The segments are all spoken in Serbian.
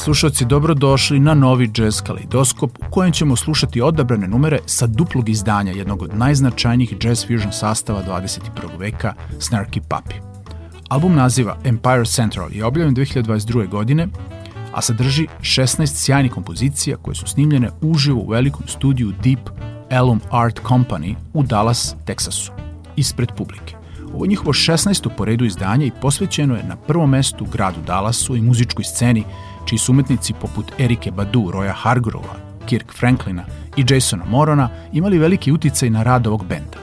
slušalci, dobrodošli na novi Jazz Kaleidoskop u kojem ćemo slušati odabrane numere sa duplog izdanja jednog od najznačajnijih jazz fusion sastava 21. veka, Snarky Puppy. Album naziva Empire Central je objavljen 2022. godine, a sadrži 16 sjajnih kompozicija koje su snimljene uživo u velikom studiju Deep Elm Art Company u Dallas, Teksasu, ispred publike. Ovo je njihovo 16. po redu izdanje i posvećeno je na prvom mestu gradu Dallasu i muzičkoj sceni čiji su umetnici poput Erike Badu, Roya Hargrova, Kirk Franklina i Jasona Morona imali veliki uticaj na rad ovog benda.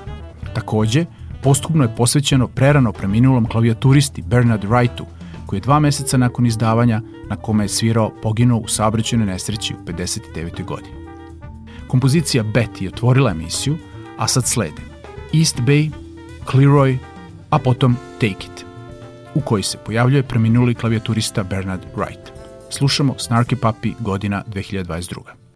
Takođe, postupno je posvećeno prerano preminulom klavijaturisti Bernard Wrightu, koji je dva meseca nakon izdavanja na kome je svirao poginuo u saobraćenoj nesreći u 59. godini. Kompozicija Betty je otvorila emisiju, a sad slede East Bay, Cleroy, a potom Take It, u kojoj se pojavljuje preminuli klavijaturista Bernard Wright. Slušamo Snarky Puppy godina 2022.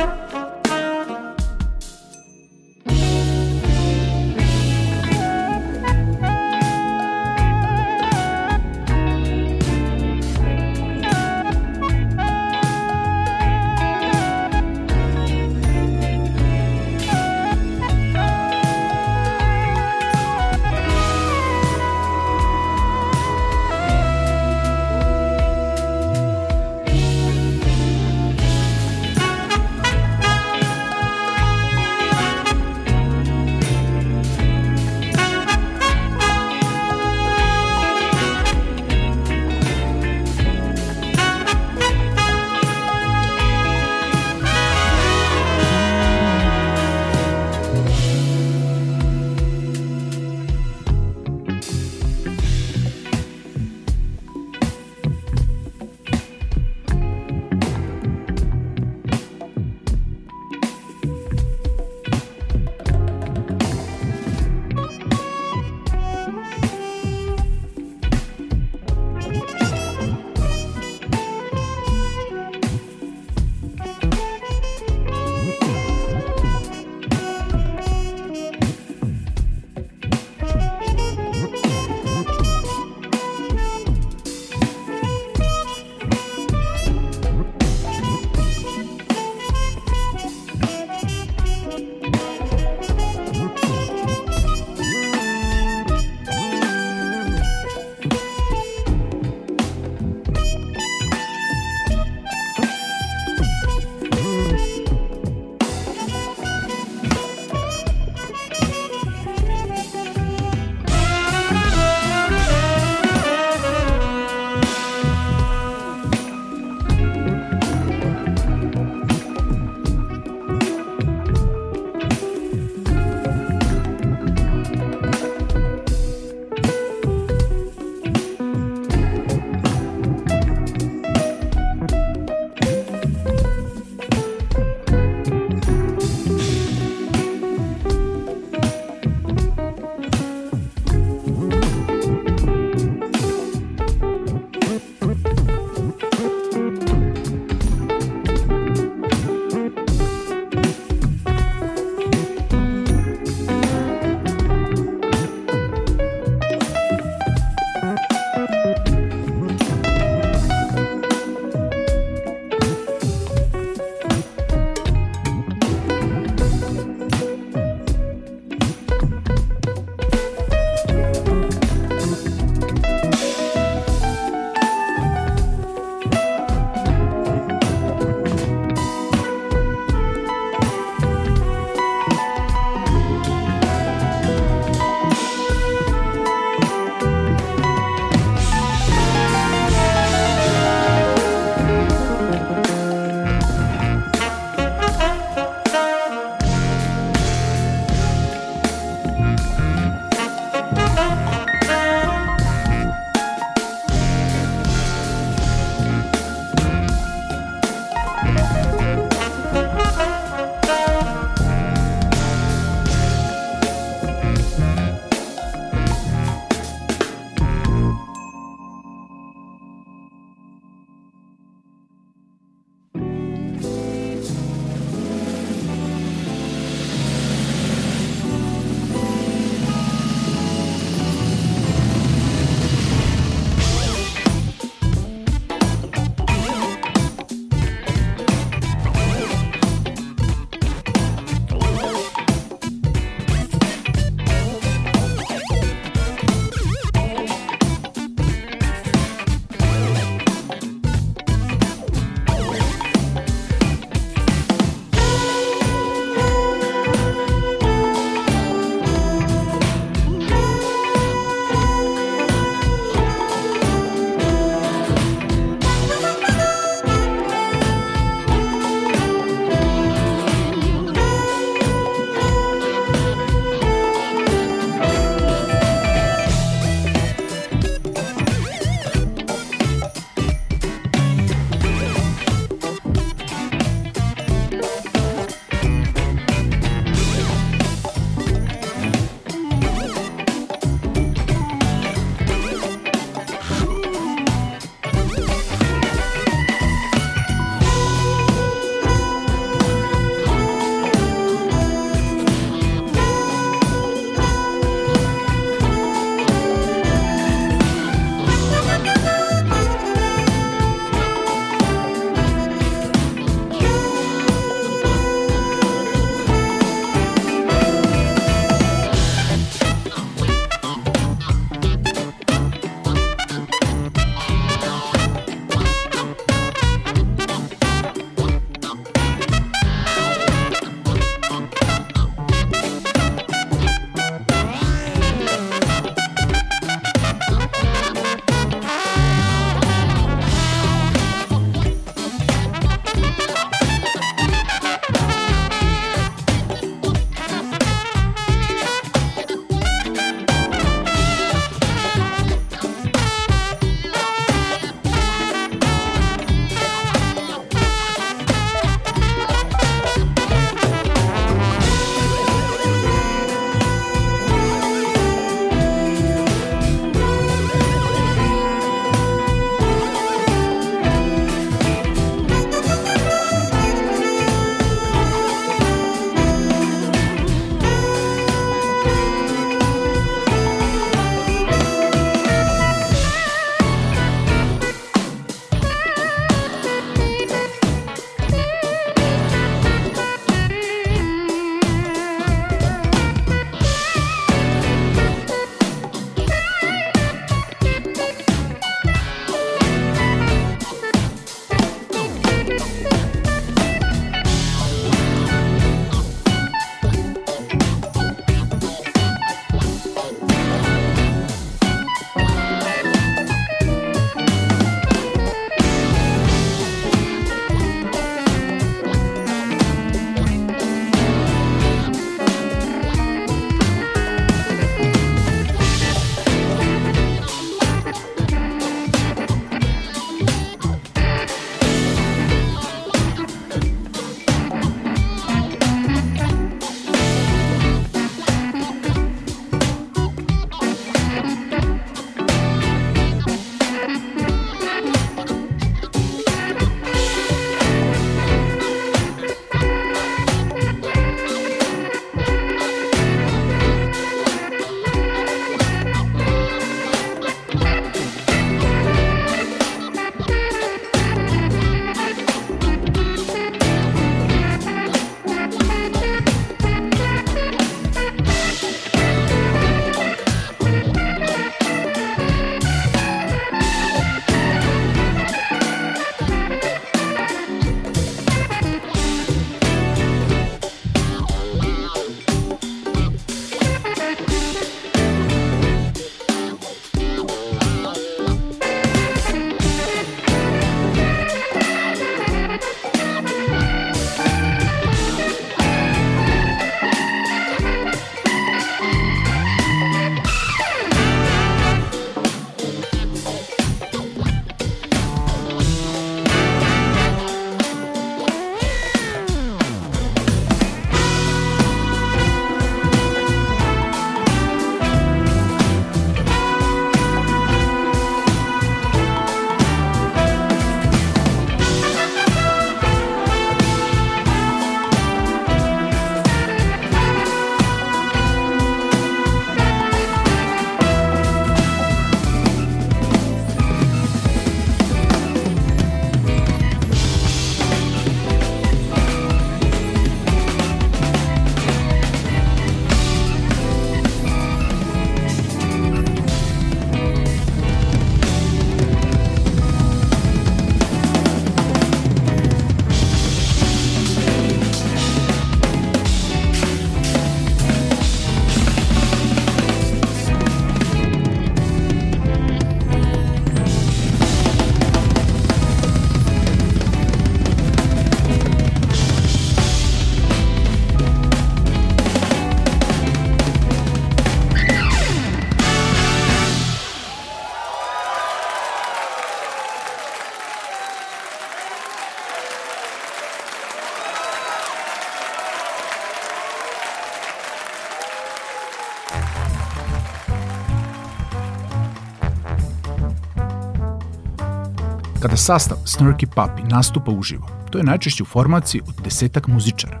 Kada sastav Snarky Puppy nastupa uživo, to je najčešće u formaciji od desetak muzičara.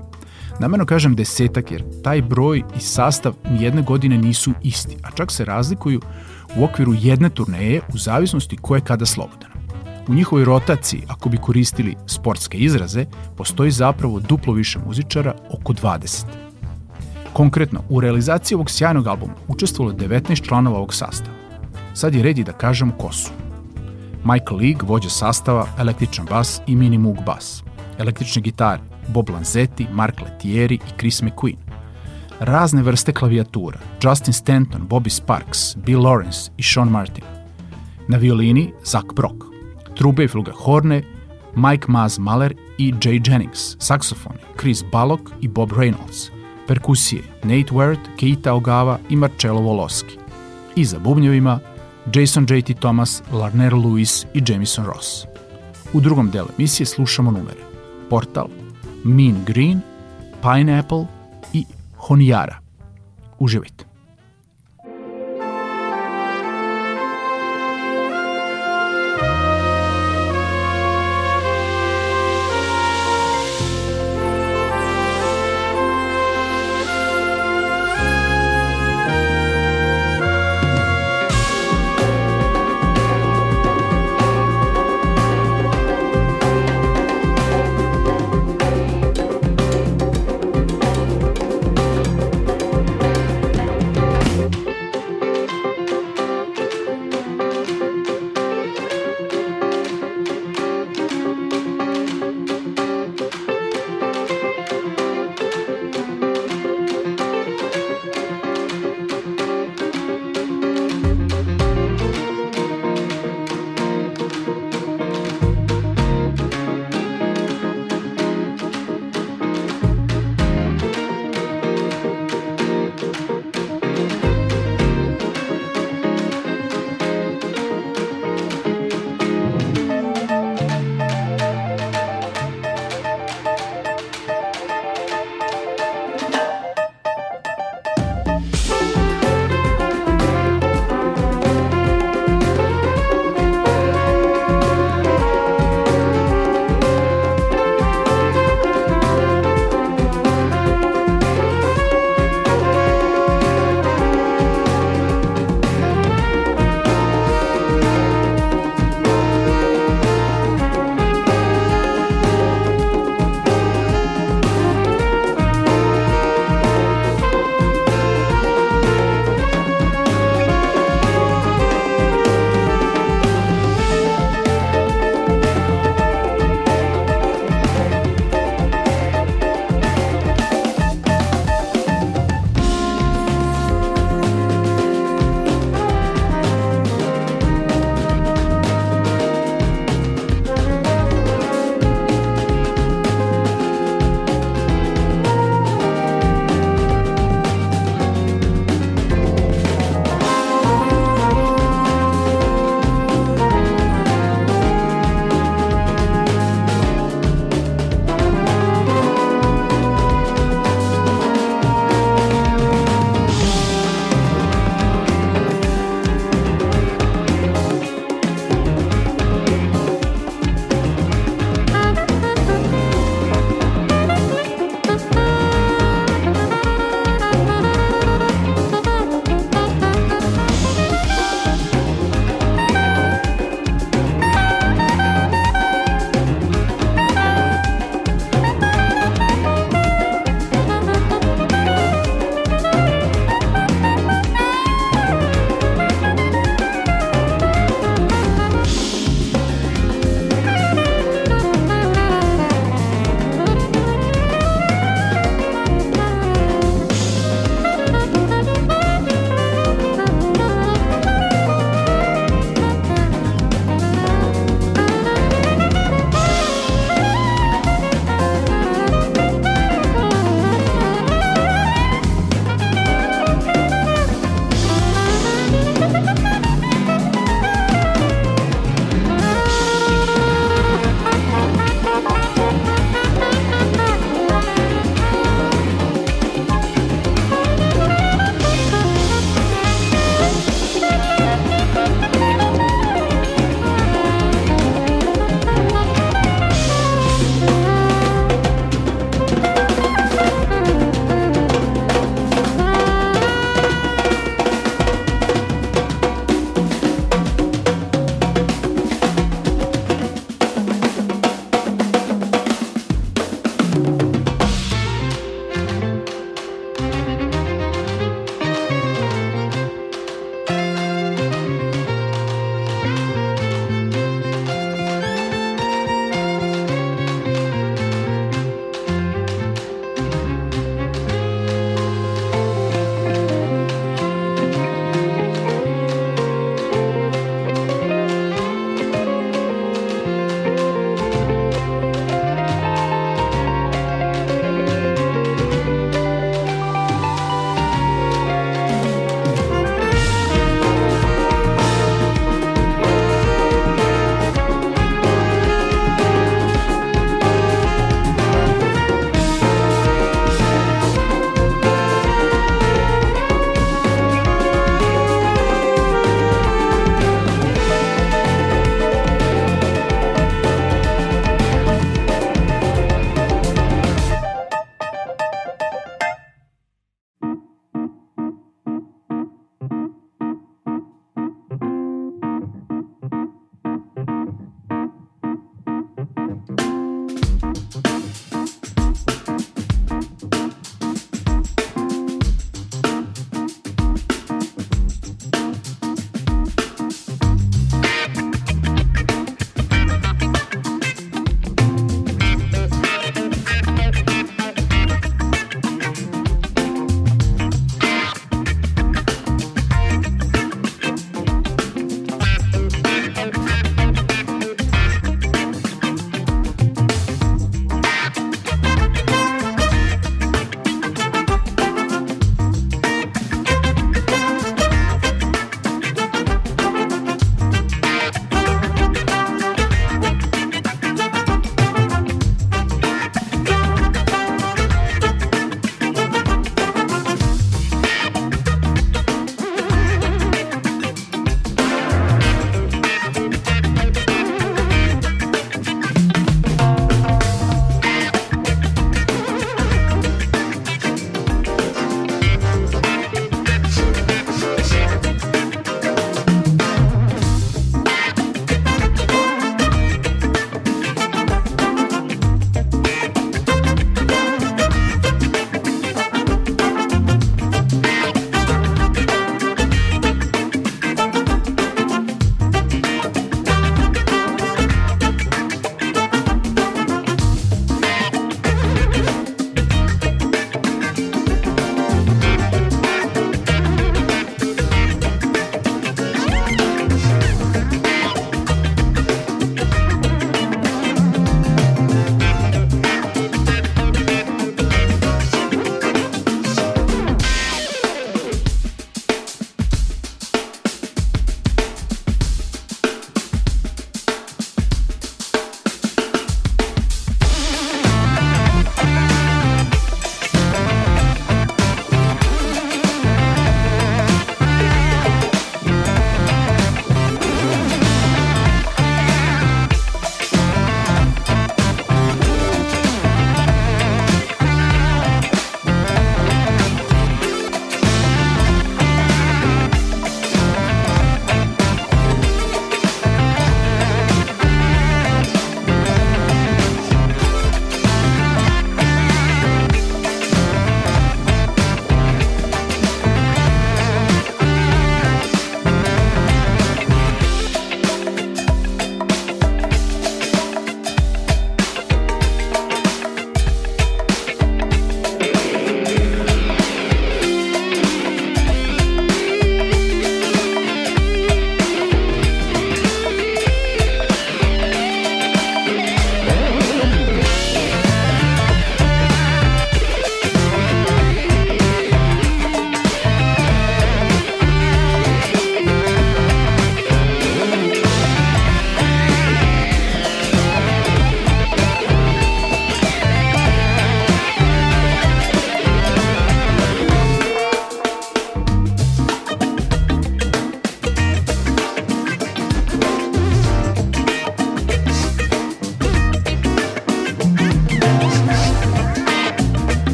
Namerno kažem desetak jer taj broj i sastav nijedne godine nisu isti, a čak se razlikuju u okviru jedne turneje u zavisnosti ko je kada slobodan. U njihovoj rotaciji, ako bi koristili sportske izraze, postoji zapravo duplo više muzičara, oko 20. Konkretno, u realizaciji ovog sjajnog albuma učestvovalo 19 članova ovog sastava. Sad je redi da kažem ko su. Michael League, vođa sastava, električan bas i mini Moog bas. Električne gitare, Bob Lanzetti, Mark Letieri i Chris McQueen. Razne vrste klavijatura, Justin Stanton, Bobby Sparks, Bill Lawrence i Sean Martin. Na violini Zach Brock. Trube i flugahorne Mike Maz Mahler i Jay Jennings. Saksofoni Chris Ballock i Bob Reynolds. Perkusije Nate Wert, Keita Ogawa i Marcello Voloski. I za bubnjevima Jason J.T. Thomas, Larner Lewis i Jamison Ross. U drugom delu emisije slušamo numere Portal, Mean Green, Pineapple i Honjara. Uživajte!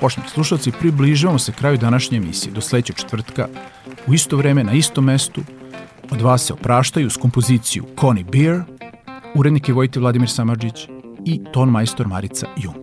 Poštovni slušalci, približavamo se kraju današnje emisije. Do sledećeg četvrtka, u isto vreme, na istom mestu, od vas se opraštaju s kompoziciju Connie Beer, urednik je Vojti Vladimir Samadžić i ton majstor Marica Jung.